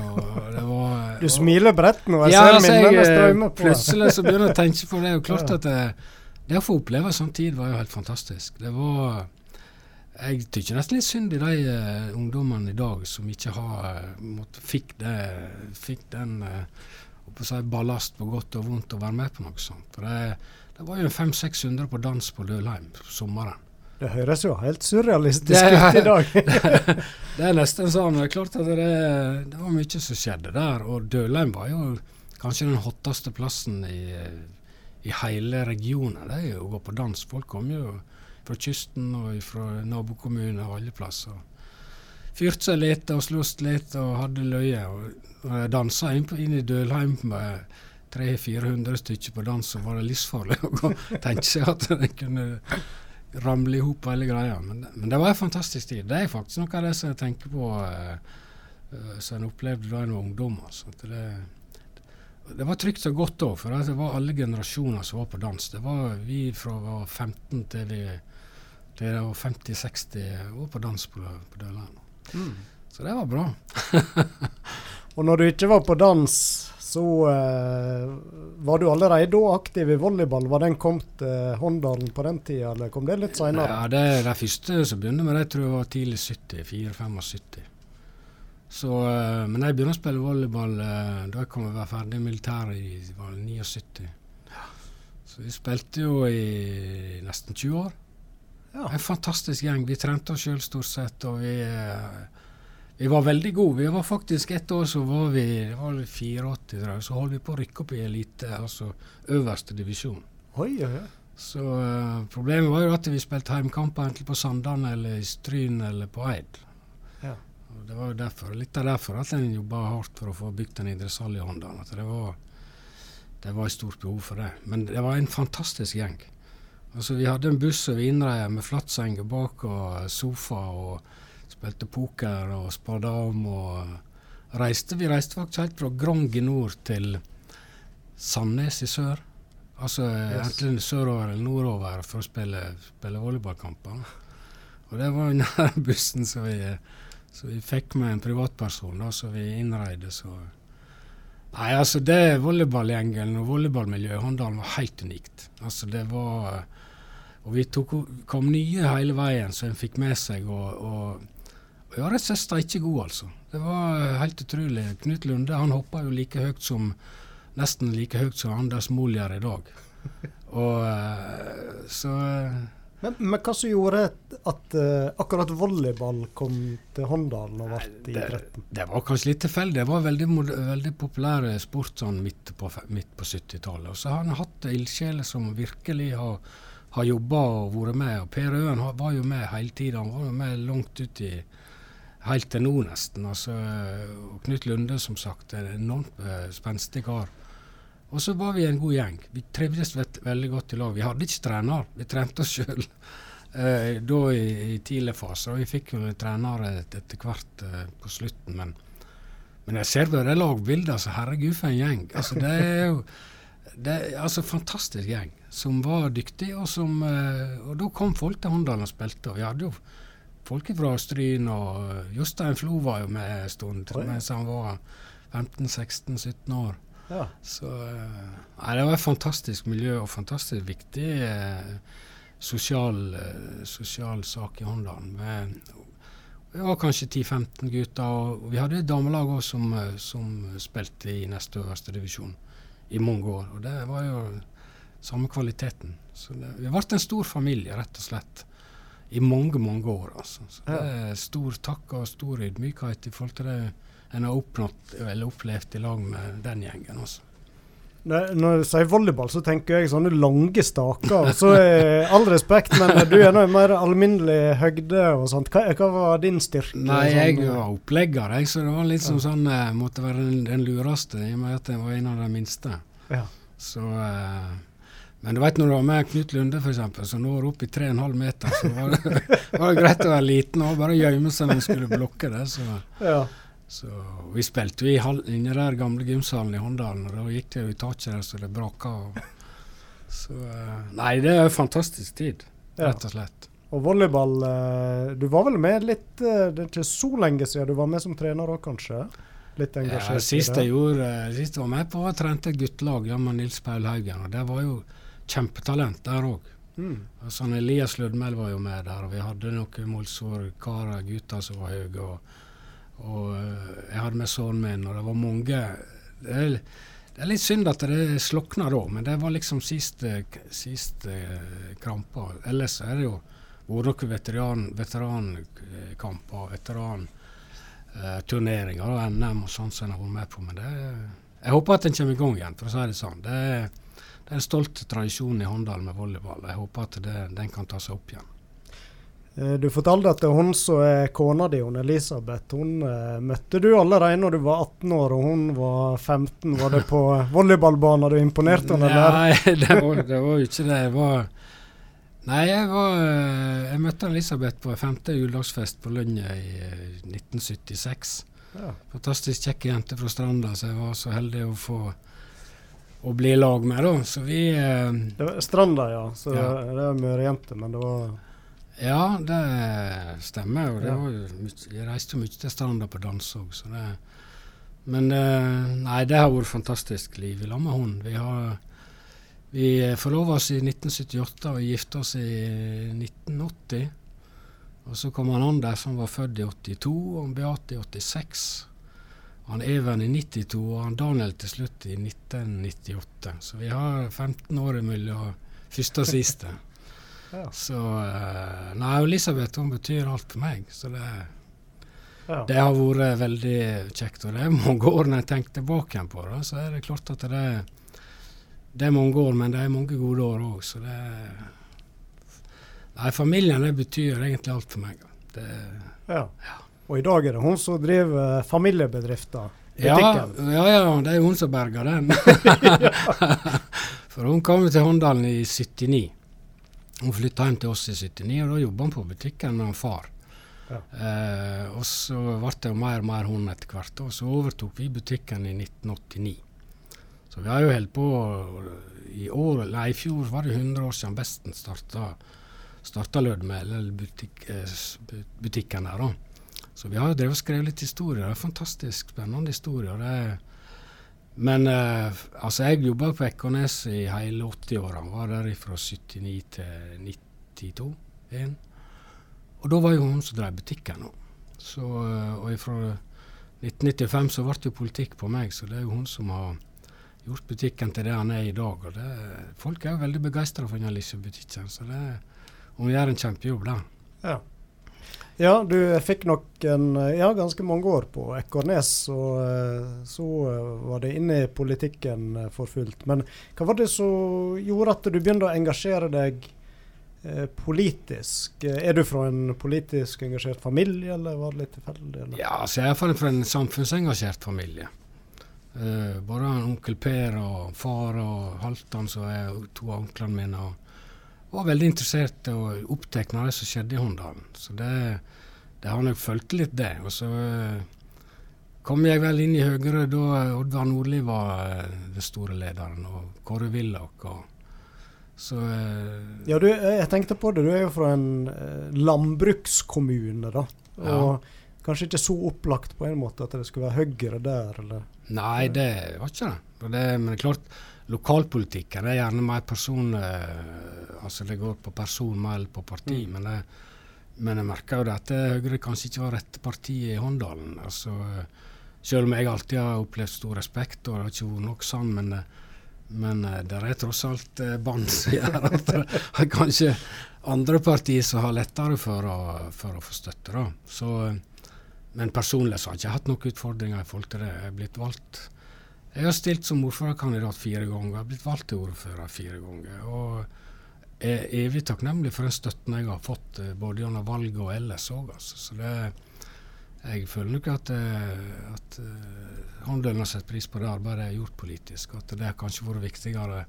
Du smiler bredt nå, jeg ja, ser altså, minnene eh, strømme på. Plutselig så begynner jeg å tenke på det. Det er jo klart ja. at det, det, å få oppleve sånn tid var jo helt fantastisk. Det var jeg tykker nesten litt synd i de uh, ungdommene i dag som ikke har, uh, måtte, fikk, det, fikk, den uh, si, ballast på godt og vondt å være med på noe sånt. For det, det var jo 500-600 på dans på Dølheim på sommeren. Det høres jo helt surrealistisk ut i dag. det, er nesten sånn. Det er klart at det, det var mye som skjedde der. Og Dølheim var jo kanskje den hotteste plassen i, i hele regionen. Det er jo å gå på dans. Folk kom jo fra kysten og fra nabokommuner og alle plasser. fyrte seg litt og sloss litt og hadde løye. Og, og dansa inn, inn, i Dølheim med 300-400 stykker på dans, så var det livsfarlig å tenke seg at en kunne ramle i hop hele greia. Men, men, det var en fantastisk tid. Det er faktisk noe av det som jeg tenker på uh, uh, som en opplevde da en var ungdom. Altså. Det, det, var trygt og godt òg, for det var alle generasjoner som var på dans. Det var vi fra vi var 15 til vi til 50-60 år på dans på, på. Mm. Så det var bra. og når du ikke var på dans så uh, var du allerede da aktiv i volleyball. Var den kommet til uh, Håndalen på den tida, eller kom det litt seinere? Ja, det er de første som begynte med det, tror jeg var tidlig 70. 4-75. Så, uh, men jeg begynte å spille volleyball da jeg kom å være ferdig i militæret i var 79. Så vi spilte jo i nesten 20 år. Ja. En fantastisk gjeng. Vi trente oss sjøl stort sett, og vi vi var veldig gode. Vi var faktisk ett år så var vi var 84, tror så holdt vi på å rykke opp i elite, altså øverste divisjon. Oi, oi, oi. Så uh, problemet var jo at vi spilte heimkamper enten på Sandane eller i Stryn eller på Eid. Ja. Og det var jo derfor, litt av derfor at en jobba hardt for å få bygd en idrettshall i. At det var, det var et stort behov for det. Men det var en fantastisk gjeng. Altså Vi hadde en buss og vinreie med flatsenger bak og sofa. og Spilte poker og spadam og reiste. Vi reiste faktisk helt fra Grong i nord til Sandnes i sør. Altså yes. enten sørover eller nordover for å spille, spille volleyballkamper. Og det var den bussen som vi, som vi fikk med en privatperson, da, som vi innreide. så... Nei, altså det volleyballgjengen og volleyballmiljøet i Håndalen var helt unikt. Altså det var Og vi tok, kom nye hele veien, som en fikk med seg. og, og ja, rett og slett steike god, altså. Det var eh, helt utrolig. Knut Lunde han hoppa jo like høyt som nesten like høyt som Anders Mohl gjør i dag. Og uh, så uh, men, men, hva som gjorde at uh, akkurat volleyball kom til Håndalen og ble idretten? Det, det var kanskje litt tilfeldig. Det var veldig, veldig populær sport sånn midt på, på 70-tallet. Og så har han hatt ildsjeler som virkelig har, har jobba og vært med. Og Per Øen var jo med hele tida. Han var jo med langt ut i helt til nå, nesten. Altså, og Knut Lunde, som sagt, en enormt uh, spenstig kar. Og så var vi en god gjeng. Vi trivdes veldig godt i lag. Vi hadde ikke trener, vi trente oss sjøl uh, da i, i tidlig fase. Og vi fikk jo trenere etter hvert uh, på slutten. Men, men jeg ser bare det lagbildet, altså herregud for en gjeng. Altså, det er jo det er altså fantastisk gjeng som var dyktig, og som uh, Og da kom folk til Håndalen og spilte. Og vi hadde jo folk fra Stryn, og eh, Jostein Flo var jo med en stund Oi. mens han var 15-16-17 år. Ja. Så eh, nei, det var et fantastisk miljø og fantastisk viktig eh, sosial, eh, sosial, sak i Håndalen. Vi var kanskje 10-15 gutter, og vi hadde et damelag òg som, eh, som, spilte i neste øverste divisjon i mange år. Og det var jo samme kvaliteten. Så det, vi ble en stor familie, rett og slett i mange, mange år. Altså. Så det er stor takk og stor ydmykhet i forhold til det en har oppnådd eller opplevd i lag med den gjengen. Altså. Når du sier volleyball, så tenker jeg sånne lange staker. Så er all respekt, men du er nå i mer alminnelig høgde og sånt. Hva, hva var din styrke? Nei, jeg sånn, var opplegger, jeg, så det var litt som sånn uh, Måtte være den, den, lureste, i og med at jeg var en av de minste. Ja. Så uh, men du vet når du har med Knut Lunde f.eks., som når opp i 3,5 meter, så var det, var det, greit å være liten og bare gjemme seg når en skulle blokke det. Så, ja. Så Vi spilte i den der gamle gymsalen i Håndalen, og da gikk det jo i taket der så det braka. Så eh, Nei, det er en fantastisk tid, rett og slett. Og volleyball, eh, du var vel med litt eh, Det er ikke så lenge siden du var med som trener òg, kanskje? Litt engasjert? Ja, sist jeg gjorde, sist jeg var med på, var trente et guttelag sammen med Nils Paul Haugen. og det var jo kjempetalent der òg. Mm. Sånn Elias Ludmel var jo med der, og vi hadde noen Molsår-karer, gutter som var høye. Og, og, eh, jeg hadde med sønnen min, og det var mange det er, det er, litt synd at det slokna da, men det var liksom siste, siste uh, krampa. Ellers er det jo vært noen veteran, veterankamper, veteranturneringer og NM og sånn som en har vært med på. Men det, jeg håper at den kommer i gang igjen, for å si det sånn. Det det er en stolt tradisjon i Håndal med volleyball. Jeg håper at det, den kan ta seg opp igjen. Eh, du fortalte at hun som er kona di, hun Elisabeth, hun uh, møtte du allerede når du var 18 år og hun var 15. Var det på volleyballbanen du imponerte henne? Nei, det var, det var ikke det. Jeg var Nei, jeg, var, eh, jeg møtte Elisabeth på femte juledagsfest på Lønja i 1976. Ja. Fantastisk kjekk jente fra Stranda, så jeg var så heldig å få å bli i lag med. da. Så vi eh, Stranda, ja. Så ja. det er Møre-jente, men det var ja, det stemmer. Og det var jo, jeg reiste jo mye til stranda på dans òg, så det Men eh, nei, det har vært fantastisk liv i lag med hun. Vi har vi forlova oss i 1978 og gifta oss i 1980. Og så kom han Anders som var født i 82, og Beate i 86. Han Even i 92 og han Daniel til slutt i 1998. Så vi har 15 år imellom første og siste. Så uh, Nei, Elisabeth hun betyr alt for meg. Så det, ja. det har vært veldig kjekt. Og det er mange år når jeg tenker tilbake på det, så er det klart at det, det er mange år, men det er mange gode år òg. Så det Nei, familien det betyr egentlig alt for meg. Det, ja. ja. Og i dag er det hun som driver familiebedrifter? Ja, ja, ja, det er hun som berger den. For hun kom til Håndalen i 79. Hun flytta hjem til oss i 79, og da jobba han på butikken med han far. Ja. Eh, og så ble det mer og mer hun etter hvert. Og så overtok vi butikken i 1989. Så vi har jo holdt på i år, nei, I fjor var det 100 år siden Besten starta, starta Lødmel, eller butikk, eh, butikken her. da. Så vi har jo drevet og skrevet litt historier. Det er fantastisk spennende historier. det er men uh, altså, jeg jobba på Ekornes i hele 80-åra. Var der fra 79 til 92. En. Og da var jo hun som drev butikken. Så, uh, og fra 1995 så ble det jo politikk på meg, så det er jo hun som har gjort butikken til det han er i dag. Og det, folk er jo veldig begeistra for denne lille butikken, så det, hun gjør en kjempejobb da. Ja. Ja, du fikk nok en, ja, ganske mange år på Ekornes, og eh, så eh, var det inne i politikken eh, for fullt. Men hva var det som gjorde at du begynte å engasjere deg politisk? Er du fra en politisk engasjert familie, eller var det litt tilfeldig? Ja, altså jeg er fra en samfunnsengasjert familie. Både onkel Per og far og Halvdan, som er to av onklene mine. og var veldig interessert og opptatt av det som skjedde i Håndalen. Så det, det har nok fulgt litt, det. Og så uh, kom jeg vel inn i Høyre da Oddvar Nordli var uh, den store lederen, og Kåre Willoch. Så Ja, du, jeg tenkte på det. Du er jo fra en landbrukskommune, da. Og ja. kanskje ikke så opplagt på en måte at det skulle være Høyre der, eller? Nei, det var ikke det. det men det er klart, lokalpolitikken er gjerne mer person... altså det går på person mer på parti. Mm. men jeg, men jeg merker jo det at Høyre kanskje ikke var rette partiet i Håndalen. Altså, selv om jeg alltid har opplevd stor respekt, og det har ikke vært nok sånn, men, men eh, det er tross alt eh, bånd som gjør at det er kanskje andre partier som har lettere for å, for å få støtte. Da. Så, men personlig så har jeg ikke hatt noen utfordringer i forhold til det. Jeg er blitt valgt Jeg har stilt som ordførerkandidat fire ganger, jeg har blitt valgt til ordfører fire ganger. og er evig takknemlig for den støtten jeg har fått eh, både gjennom valget og ellers òg. Altså. Så jeg føler nok at, eh, at uh, Håndølen har sett pris på det arbeidet jeg har gjort politisk. At det har kanskje vært viktigere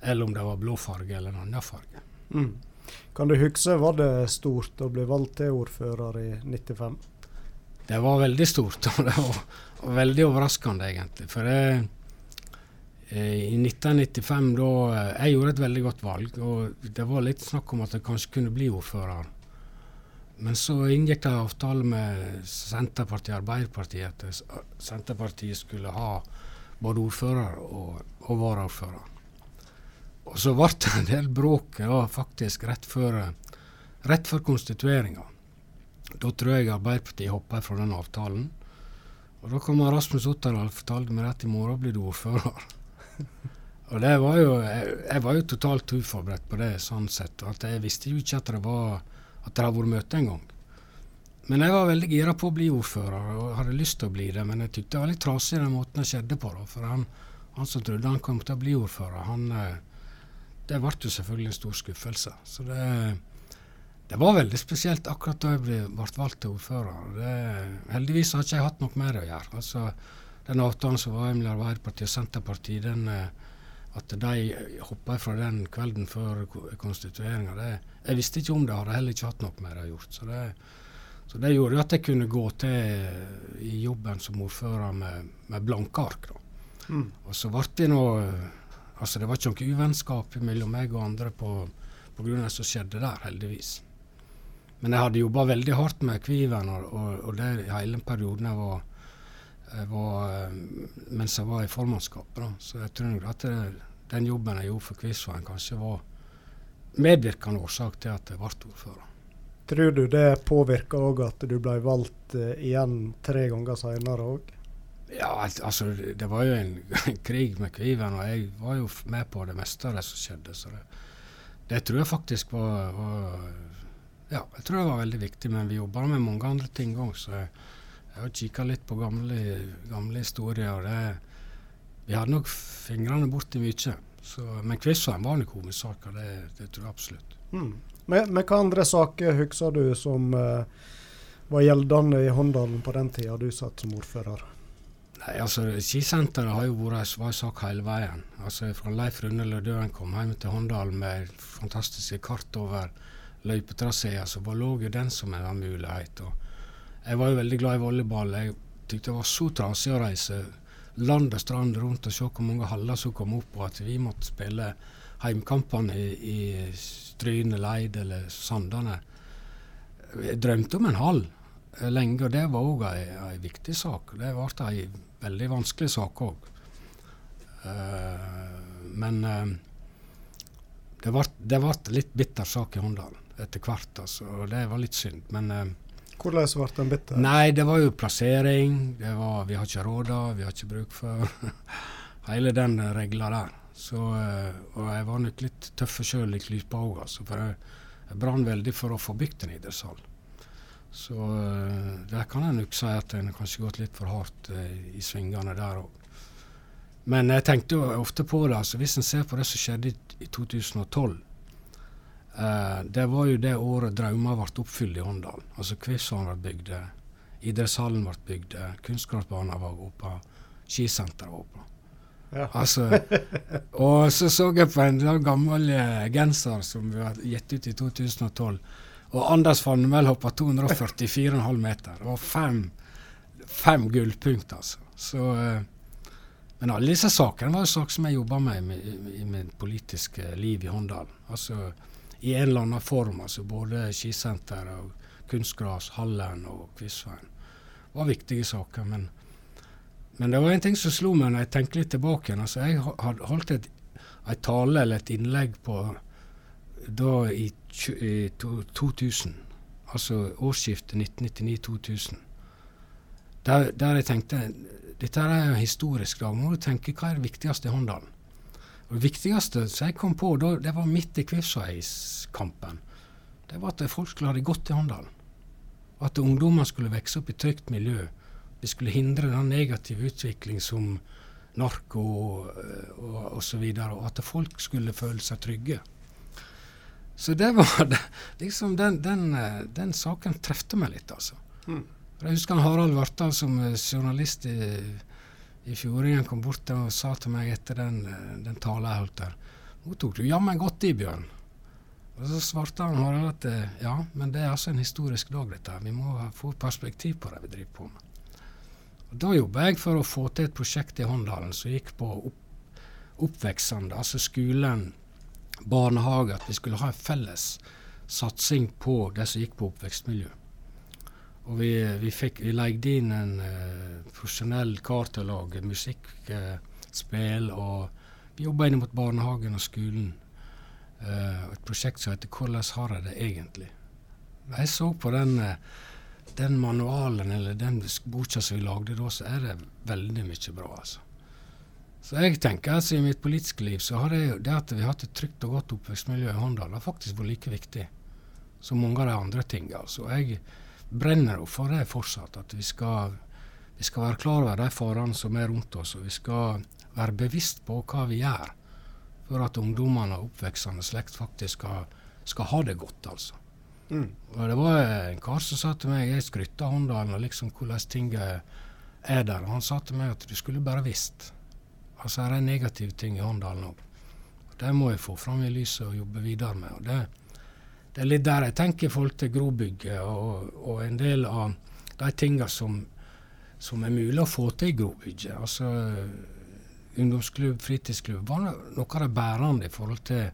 eller om det var blå farge eller en annen farge. Mm. Kan du huske, var det stort å bli valgt til ordfører i 95? Det var veldig stort, og det var, veldig overraskende egentlig. For det Eh, I 1995 da eh, Jeg gjorde et veldig godt valg, og det var litt snakk om at jeg kanskje kunne bli ordfører. Men så inngikk det avtale med Senterpartiet og Arbeiderpartiet at Senterpartiet skulle ha både ordfører og, og varaordfører. Og så ble det en del bråk ja, faktisk rett før, rett før konstitueringa. Da tror jeg Arbeiderpartiet hopper fra den avtalen. Og da kom Rasmus Otterdal og fortalte meg at i morgen blir du ordfører. Og det var jo, jeg, jeg, var jo totalt uforberedt på det, sånn sett. At jeg visste jo ikke at det var at det hadde vært møte engang. Men jeg var veldig gira på å bli ordfører, og hadde lyst til å bli det. Men jeg tykte det var litt trasig den måten det skjedde på. Da, for han, han, som trodde han kom til å bli ordfører, han, eh, det ble jo selvfølgelig en stor skuffelse. Så det, det var veldig spesielt akkurat da jeg ble, ble valgt til ordfører. Det, heldigvis har ikke jeg hatt noe med det å gjøre. Altså, den avtalen som var mellom Arbeiderpartiet og Senterpartiet, den, eh, at de hoppa fra den kvelden før konstitueringa, jeg visste ikke om det, hadde heller ikke hatt noe med det å gjøre. Så det, så det gjorde at jeg kunne gå til i jobben som ordfører med, med blanke ark. Mm. Og så ble det nå Altså, det var ikke noe uvennskap mellom meg og andre på, på grunn av det som skjedde der, heldigvis. Men jeg hadde jobba veldig hardt med Kviven, og, og, og det hele perioden jeg var, jeg var, eh, mens jeg var i formannskapet. Så jeg tror at det, den jobben jeg gjorde for Kvivsveien, kanskje var medvirkende årsak til at jeg ble ordfører. Tror du det påvirka òg at du ble valgt uh, igjen tre ganger seinere òg? Ja, altså det var jo en, en krig med Kviven, og jeg var jo med på det meste av det som skjedde. Så det, det tror jeg faktisk var, var ja, jeg tror det var veldig viktig, men vi jobba med mange andre ting òg. Så jeg, har kikka litt på gamle, gamle historier. og det, Vi hadde nok fingrene borti mye. Så, men Kvitsheim var nok hovedsaka, det, det, tror jeg absolutt. Mm. Men, men hva andre saker husker du som uh, var gjeldende i Håndalen på den tida du satt som ordfører? Nei, altså Skisenteret har jo vært en sak hele veien. Altså Fra Leif Rune Lødøen kom hjem til Håndalen med fantastiske kart over løypetraseer, så bare lå jo den som en mulighet. Og jeg var jo veldig glad i volleyball. Jeg tykte det var så trasig å reise land og strand rundt og se hvor mange haller som kom opp, og at vi måtte spille heimkampene i, i Stryne, Leid eller Sandane. Jeg drømte om en hall lenge, og det var òg ei viktig sak. Det ble ei veldig vanskelig sak òg. Uh, eh, men uh, det ble litt bitter sak i Håndalen etter hvert, altså, og det var litt synd. Men eh, Hvordan ble den bitter? Nei, det var jo plassering. Det var, vi har ikke råd av, vi har ikke bruk for hele den regla der. Så, eh, og jeg var nok litt tøff sjøl i klypa òg, altså, for jeg, jeg brann veldig for å få bygd en idrettshall. Så uh, der kan jeg nok si at en kanskje gått litt for hardt uh, i svingene der òg. Men jeg tenkte jo ofte på det. altså Hvis en ser på det som skjedde i 2012, Uh, det var jo det året drømmer ble oppfylt i Åndalen. Altså Kvivshallen ble bygd, idrettshallen ble bygd, kunstgressbanen var oppe, skisenteret var oppe. Ja. Altså, og så så jeg på en gammel eh, genser som vi har gitt ut i 2012. Og Anders Fannemel hoppa 244,5 meter. Og fem, fem gullpunkt, altså. Så, uh, men alle disse sakene var jo saker som jeg jobba med i, i, i mitt politiske liv i Håndalen. Altså, i en eller annen form. altså Både skisenteret, og kunstgras, Hallen og Kvissveien var viktige saker. Men, men, det var en ting som slo meg når jeg tenkte litt tilbake. altså Jeg hadde holdt et, et tale eller et innlegg på da i, i to, 2000, altså årsskiftet 1999-2000, der, der, jeg tenkte dette er jo historisk dag. Må du tenke hva er det viktigste i Håndalen? Og Det viktigste som jeg kom på, da, det var midt i Kvivsveiskampen. Det var at folk skulle ha det godt i Håndalen. At ungdommer skulle vokse opp i trygt miljø. Vi skulle hindre den negative utvikling som narko og osv. Og, og, og at folk skulle føle seg trygge. Så det var det, liksom den, den, den, saken trefte meg litt, altså. Mm. Jeg husker Harald Vartdal som journalist i i Fjordingen kom bort og sa til meg etter den, eh, den talen jeg holdt der Nå tok du jammen godt i, Bjørn. Og Så svarte han Harald at eh, ja, men det er altså en historisk dag, dette. Vi må få perspektiv på det vi driver på med. Og Da jobba jeg for å få til et prosjekt i Håndalen som gikk på opp, oppvekstende, altså skolen, barnehage, at vi skulle ha en felles satsing på det som gikk på oppvekstmiljø. Og vi, vi, fikk, vi leide inn en uh, profesjonell kar til å lage musikkspill. Uh, og vi jobba inn mot barnehagen og skolen. Uh, et prosjekt som heter 'Hvordan har jeg det egentlig?' Jeg så på den, den manualen, eller den boka som vi lagde da, så er det veldig mye bra, altså. Så jeg tenker altså i mitt politiske liv så har det, det at vi har hatt et trygt og godt oppvekstmiljø i Håndal, har faktisk vært like viktig som mange av de andre tingene. Altså. Brenner jo for det fortsatt. At vi skal, vi skal være klar over de farene som er rundt oss, og vi skal være bevisst på hva vi gjør for at ungdommene og oppveksende slekt faktisk skal, skal ha det godt. altså. Mm. Og det var en kar som sa til meg Jeg skrytta av Håndalen og liksom hvordan ting er der. Og han sa til meg at du skulle bare visst. Altså er det negative ting i Håndalen òg. Det må jeg få fram i lyset og jobbe videre med. og det, det er litt der jeg tenker i forhold til grobygget og, og en del av de tingene som, som, er mulig å få til i grobygget. Altså ungdomsklubb, fritidsklubb var noe av det bærende i forhold til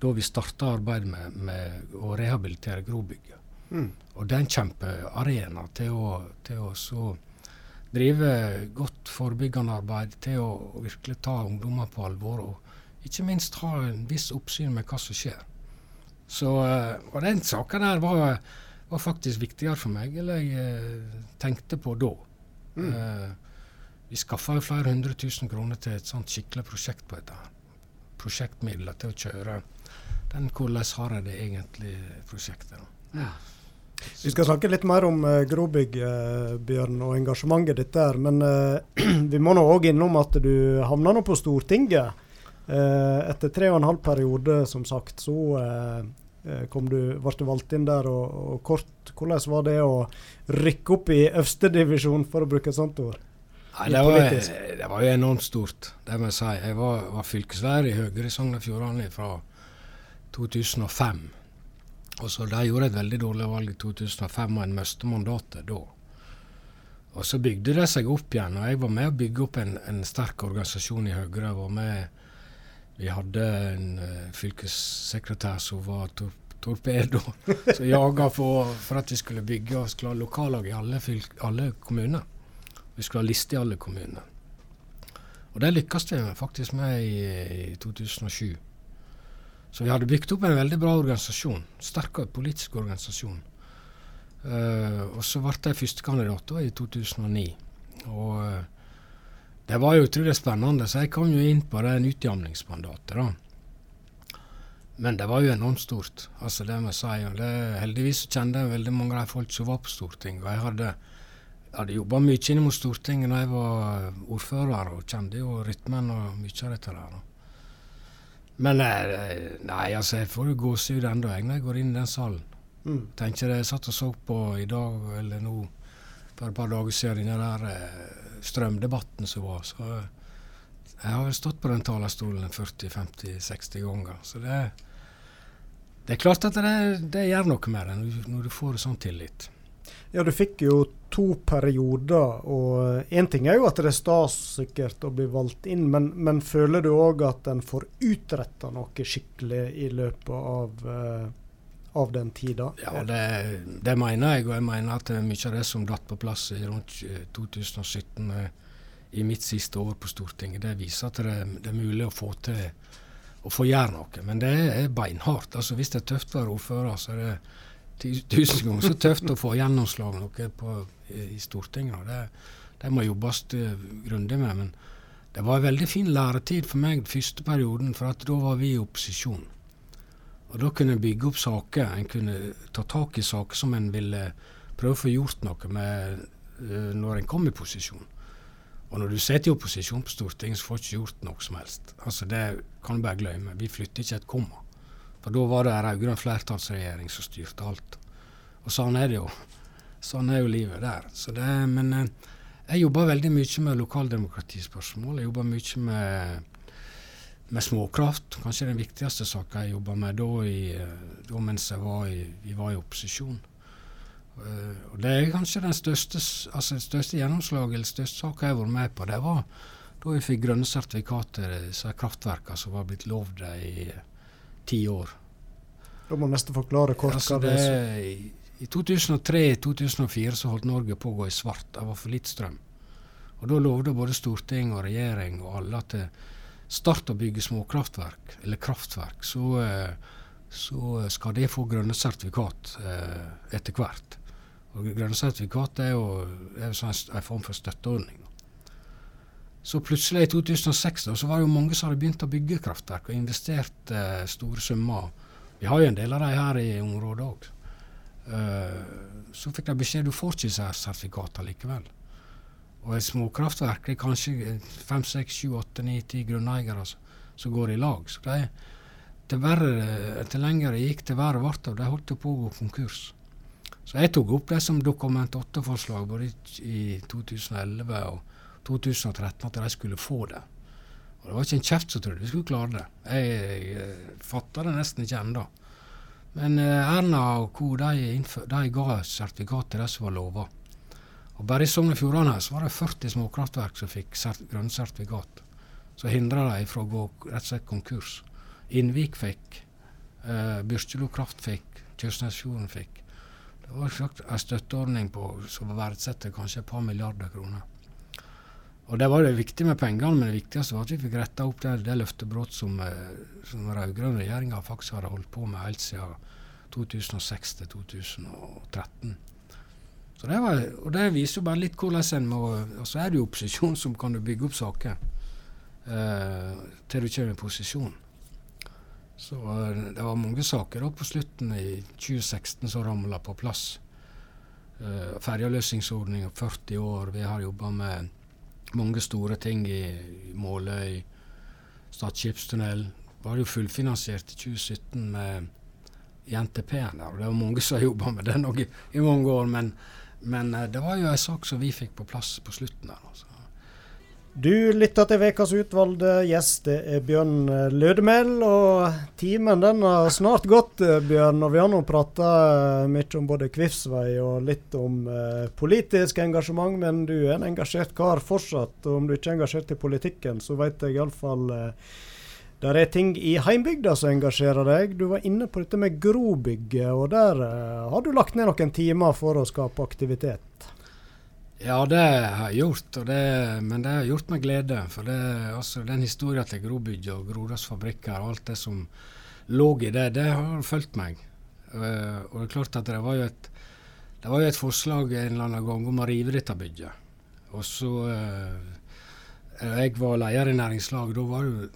da vi starta arbeidet med, med, å rehabilitere Grobygget. Mm. Og det er en kjempearena til å, til å så drive godt forebyggende arbeid, til å virkelig ta ungdommer på alvor, og ikke minst ha en viss oppsyn med hva som skjer. Så, eh, og den saken der var, var, faktisk viktigere for meg enn jeg eh, tenkte på da. Mm. Uh, vi skaffa flere hundre tusen kroner til et sånt skikkelig prosjekt på dette. Prosjektmidler til å kjøre den Hvordan har jeg det egentlig-prosjektet. Ja. Vi skal snakke litt mer om uh, Grobygg, uh, Bjørn, og engasjementet ditt der. Men vi må nå òg innom at du havna nå på Stortinget. Eh, etter tre og en halv periode, som sagt, så kom du, ble du valgt inn der. Og, og, kort, hvordan var det å rykke opp i øverstedivisjon, for å bruke et sånt ord? Nei, det, var, det, var, jo enormt stort, det må jeg si. Jeg var, var fylkeslærer i Høyre i Sogn og Fjordane fra 2005. Og så De gjorde et veldig dårlig valg i 2005, og en mistet mandatet da. Og Så bygde det seg opp igjen. og Jeg var med å bygge opp en, en sterk organisasjon i Høyre. Jeg var med, Vi hadde en uh, fylkessekretær som var tor torpedo, som jaga for, for, at vi skulle bygge og skulle ha lokallag i alle, alle kommuner. Vi skulle ha liste i alle kommuner. Og det lykkes vi faktisk med i, i 2007. Så vi hadde bygd opp en veldig bra organisasjon. Sterk politisk organisasjon. Uh, og så ble jeg førstekandidat i 2009. Og uh, det var jo utrolig spennende, så jeg kom jo inn på det utjamningsmandatet. da. Men det var jo enormt stort. altså det må jeg si. Og det, heldigvis kjente jeg veldig mange av de folk som var på Stortinget. Og jeg hadde, hadde jobba mye inn mot Stortinget da jeg var ordfører, og kjente jo rytmen og mye av dette der. Men eh, nei, altså, jeg får jo gåsehud ennå når jeg går inn i den salen. Mm. Tenker jeg satt og så på i dag eller nå for et par dager siden den der eh, strømdebatten som var. Så jeg har vel stått på den talerstolen 40-50-60 ganger. Så det, det, er klart at det, det gjør noe med deg når du får sånn tillit. Ja, du fikk jo to perioder, og én ting er jo at det er stas sikkert å bli valgt inn, men, men føler du òg at en får utretta noe skikkelig i løpet av, uh, av den tida? Ja, det, det, mener jeg, og jeg mener at mye av det som datt på plass i rundt 2017 uh, i mitt siste år på Stortinget, det viser at det, det er mulig å få til å få gjøre noe. Men det er beinhardt. Altså, hvis det er tøft å være ordfører, så er det tusen ganger så tøft å få gjennomslag noe på, i, Stortinget. Det, det må jobbes grundig med. Men det var en veldig fin læretid for meg den første perioden, for at da var vi i opposisjon. Og da kunne en bygge opp saker. En kunne ta tak i saker som en ville prøve å få gjort noe med uh, når en kom i posisjon. Og når du sitter i opposisjon på Stortinget, så får du ikke gjort noe som helst. Altså Det kan du bare glemme. Vi flytter ikke et komma. For da var det ei rød-grønn flertallsregjering som styrte alt. Og sånn er det jo. Sånn er jo livet der. Det, men eh, jeg jobber veldig mye med lokaldemokratispørsmål. Jeg jobber mye med, med småkraft. Kanskje den viktigste saka jeg jobba med da, i, eh, da, mens var i, vi var i opposisjon. Uh, og Det er kanskje den største, altså det største gjennomslaget eller største saka jeg har vært med på. Det var da vi fikk grønne sertifikater, disse kraftverkene som var blitt lovd i ti år. Da må nesten forklare kort altså, hva det er. I, i 2003-2004 så holdt Norge på å gå i svart. Det var for litt strøm. Og Da lovde både storting og regjering og alle at start å bygge småkraftverk, eller kraftverk, så, eh, så skal det få grønne sertifikat eh, etter hvert. Og Grønne sertifikat er jo, sånn en form for støtteordning. Så plutselig i 2006 da, så var det jo mange som hadde begynt å bygge kraftverk og investert eh, store summer. Vi har jo en del av de her i området òg. Uh, så fikk de beskjed du får ikke sertifikater likevel. Og et småkraftverk er kanskje fem, seks, sju, åtte, ni, ti grunneiere som går i lag. Så de, til verre, til lenger det gikk, til verre ble det. De holdt på å gå konkurs. Så jeg tok opp det som Dokument 8-forslag både i 2011 og 2013 at de skulle få det. Og Det var ikke en kjeft som trodde vi skulle klare det. Jeg, jeg fatta det nesten ikke ennå. Men eh, Erna og co. De, de, ga sertifikat til det som var lova. Og bare i Sogn og Fjordane var det 40 småkraftverk som fikk grønne sertifikat. Som hindra dem fra å gå rett og slett konkurs. Innvik fikk, eh, Byrkjelo Kraft fikk, Kjøsnesfjorden fikk. Det var en støtteordning på, som verdsetter kanskje et par milliarder kroner. Og Det var det viktige med pengene, men det viktigste var at vi fikk retta opp det, det løftebrudd som, eh, som rød-grønn regjering faktisk hadde holdt på med helt siden 2006 til 2013. Så det var, og det viser jo bare litt hvordan en må Og så er det jo opposisjon som kan bygge opp saker eh, til du kommer i posisjon. Så det var mange saker da på slutten i 2016 som ramla på plass. Uh, Ferjeavløsningsordninga 40 år. Vi har jobba med mange store ting i, i Måløy, Stad skipstunnel. Var jo fullfinansiert i 2017 med i NTP-en Det var mange som har jobba med den i, i, mange år. Men, men uh, det var jo ei sak som vi fikk på plass på slutten der. altså. Du lytter til ukas utvalgte gjest, det er Bjørn eh, Lødemel. Og timen den har snart gått, eh, Bjørn. Og vi har nå prata eh, mye om både Kvivsvei og litt om eh, politisk engasjement. Men du er en engasjert kar fortsatt. Og om du ikke er engasjert i politikken, så vet jeg iallfall eh, der er ting i heimbygda som engasjerer deg. Du var inne på dette med Grobygget, og der eh, har du lagt ned noen timer for å skape aktivitet. Ja, det har jeg gjort, det, men det har jeg gjort med glede. For det, altså, den historien til Grobygget og Grodas fabrikker og alt det som lå i det, det har fulgt meg. Uh, og det er klart at det var jo et, det var jo et forslag en eller annen gang om å rive dette bygget. Og så uh, Jeg var leder i næringslaget. Da var det,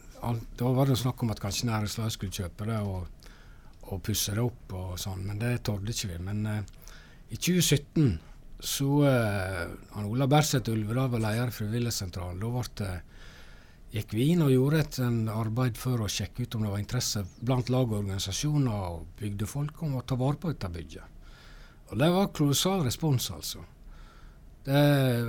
da var det snakk om at kanskje næringslaget skulle kjøpe det og, og pusse det opp og sånn, men det torde ikke vi. Men uh, i 2017 så uh, Ola Berseth Ulvedal var leder i Frivillighetssentralen. Da gikk vi inn og gjorde et arbeid for å sjekke ut om det var interesse blant lag og organisasjoner og bygdefolk om å ta vare på dette bygget. Og det var kolossal respons, altså.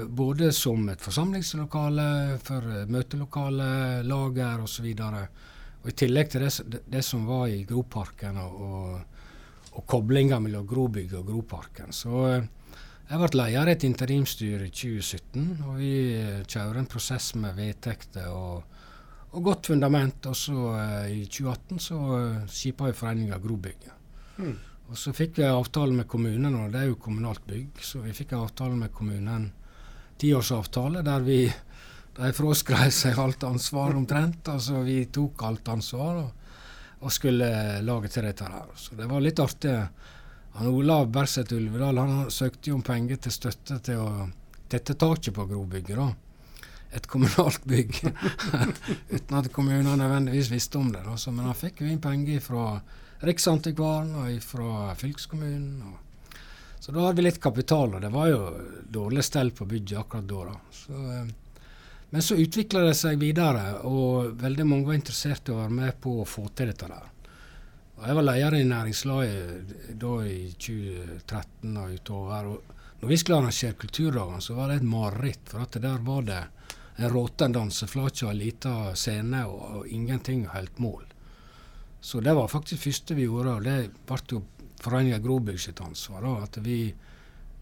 Både som et forsamlingslokale, for møtelokale, lager osv. Og, i tillegg til det, det som var i Groparken og, og, og koblinga mellom Grobygget og Groparken. Så jeg ble leder i et interimsstyre i 2017, og vi eh, kjører en prosess med vedtekter og, og, godt fundament. Og så i 2018 så skipa vi foreninga Grobygget. Mm. Og så fikk vi avtale med kommunen, og det er jo kommunalt bygg, så vi fikk avtale med kommunen, tiårsavtale, der vi de fraskrev seg alt ansvar omtrent. Altså vi tok alt ansvar og, og skulle lage til dette her. Så det var litt artig. Han Olav Berseth Ulvedal han søkte jo om penger til støtte til å tette taket på Grobygget. da. Et kommunalt bygg. Uten at kommunene nødvendigvis visste om det. Da. Men han fikk jo inn penger fra Riksantikvaren og fra fylkeskommunen. Og. Så da hadde vi litt kapital, og det var jo dårlig stell på bygget akkurat da. da. Så, eh, men så utvikla det seg videre, og veldig mange var interessert i å være med på å få til dette der. Jeg var leder i næringslaget da i 2013 og utover. og når vi skulle arrangere Kulturdagene, så var det et mareritt. For at der var det en råten danseflate og en liten scene og, og ingenting helt mål. Så det var faktisk det første vi gjorde. og Det ble jo Foreninga Grobygg sitt ansvar. Da, at vi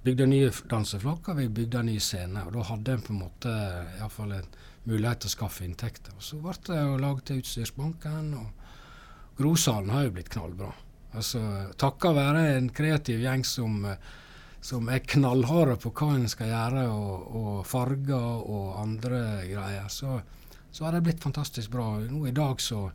bygde nye danseflokker, vi bygde nye scener. Og da hadde en på en måte iallfall en mulighet til å skaffe inntekter. Og så ble det laget til Utstyrsbanken. og Grosalen har jo blitt knallbra. Altså, Takket være en kreativ gjeng som, som er knallharde på hva en skal gjøre, og, og farger og andre greier, så, så har det blitt fantastisk bra. Nå i dag så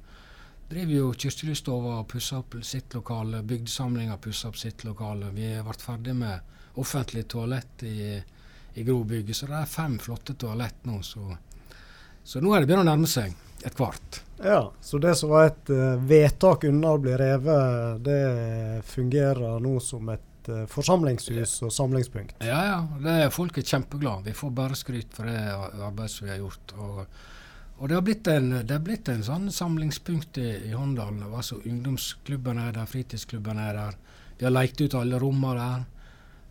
driver jo Kirstelystova og pusser opp sitt lokale. Bygdesamlinga pusser opp sitt lokale. Vi vært ferdig med offentlig toalett i, i Grobygget, så det er fem flotte toalett nå. Så, så nå er det begynt å nærme seg et kvart. Ja, Så det som var et uh, vedtak unna å bli revet, det fungerer nå som et uh, forsamlingshus og samlingspunkt? Ja, ja. Det er folk er kjempeglade. Vi får bare skryt for det arbeidet som vi har gjort. Og, Og det har blitt en, har blitt en sånn samlingspunkt i, i Håndalen. Altså, ungdomsklubben er der, fritidsklubben er der. Vi har lekt ut alle rommene der.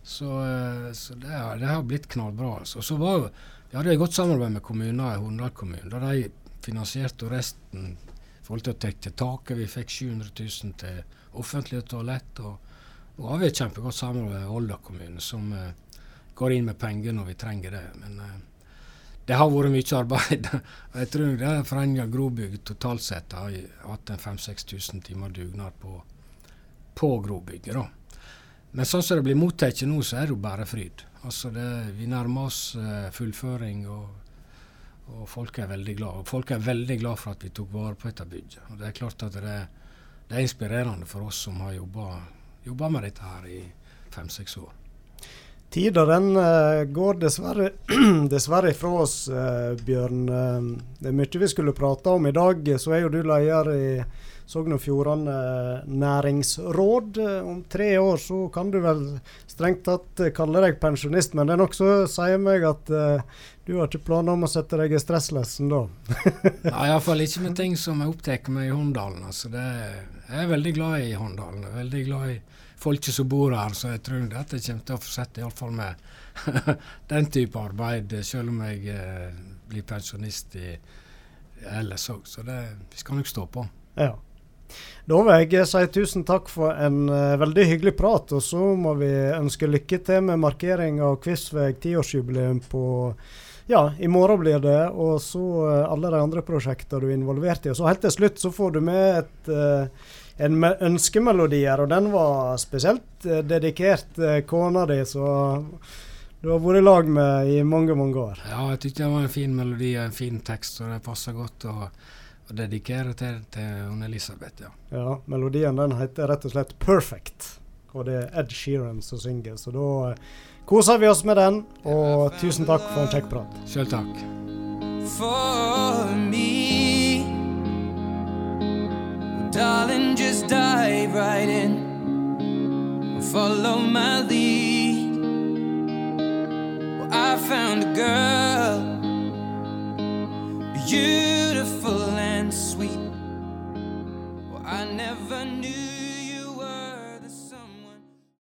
Så, eh, så det, det, har blitt knallbra. Altså. Så var vi hadde et godt samarbeid med kommuner i Horndal kommune. Da de finansierte resten i forhold til å tekke taket. Vi fikk 700 000 til offentlige toalett. Og, nå har vi et kjempegodt samarbeid med Volda kommune, som uh, går inn med penger når vi trenger det. Men uh, det har vært mye arbeid. jeg tror det Foreninga Grobygg totalt sett har hatt en 5000-6000 timer dugnad på, på Grobygget. da. Men sånn som det blir mottatt nå, så er det jo bare fryd. Altså det, vi nærmer oss uh, fullføring, og, og, folk er veldig glad. Og folk er veldig glad for at vi tok vare på dette bygget. Og det er klart at det, det er inspirerende for oss som har jobba med dette her i fem-seks år. Tida den uh, går dessverre, dessverre ifra oss, uh, Bjørn. Uh, det er mye vi skulle prate om i dag. Så er jo du leder i Sogn og Fjordane næringsråd. Om tre år så kan du vel strengt tatt kalle deg pensjonist, men det er nokså sier meg at du har ikke planer om å sette deg i stresslessen da? Nei, iallfall ikke med ting som jeg opptar meg i Håndalen. Altså det, jeg er veldig glad i Håndalen. Veldig glad i folket som bor her, så jeg tror jeg kommer til å fortsette iallfall med den type arbeid, selv om jeg eh, blir pensjonist i ellers òg. Så det, vi skal nok stå på. Ja. Da vil jeg si tusen takk for en uh, veldig hyggelig prat, og så må vi ønske lykke til med markering av Kvistveig tiårsjubileum på ja, i morgen blir det, og så uh, alle de andre prosjektene du er involvert i. Og så helt til slutt så får du med et uh, en ønskemelodi her, og den var spesielt eh, dedikert eh, kona di, så du har vært i lag med i mange, mange år. Ja, jeg syntes det var en fin melodi og en fin tekst, og det passer godt å, å dedikere til, til Elisabeth. Ja. ja, melodien den heter rett og slett 'Perfect', og det er Ed Sheeran som synger, så da eh, koser vi oss med den, og tusen takk for en kjekk prat. Sjøl takk. For me Darling, just dive right in. Follow my lead. Well, I found a girl, beautiful and sweet. Well, I never knew.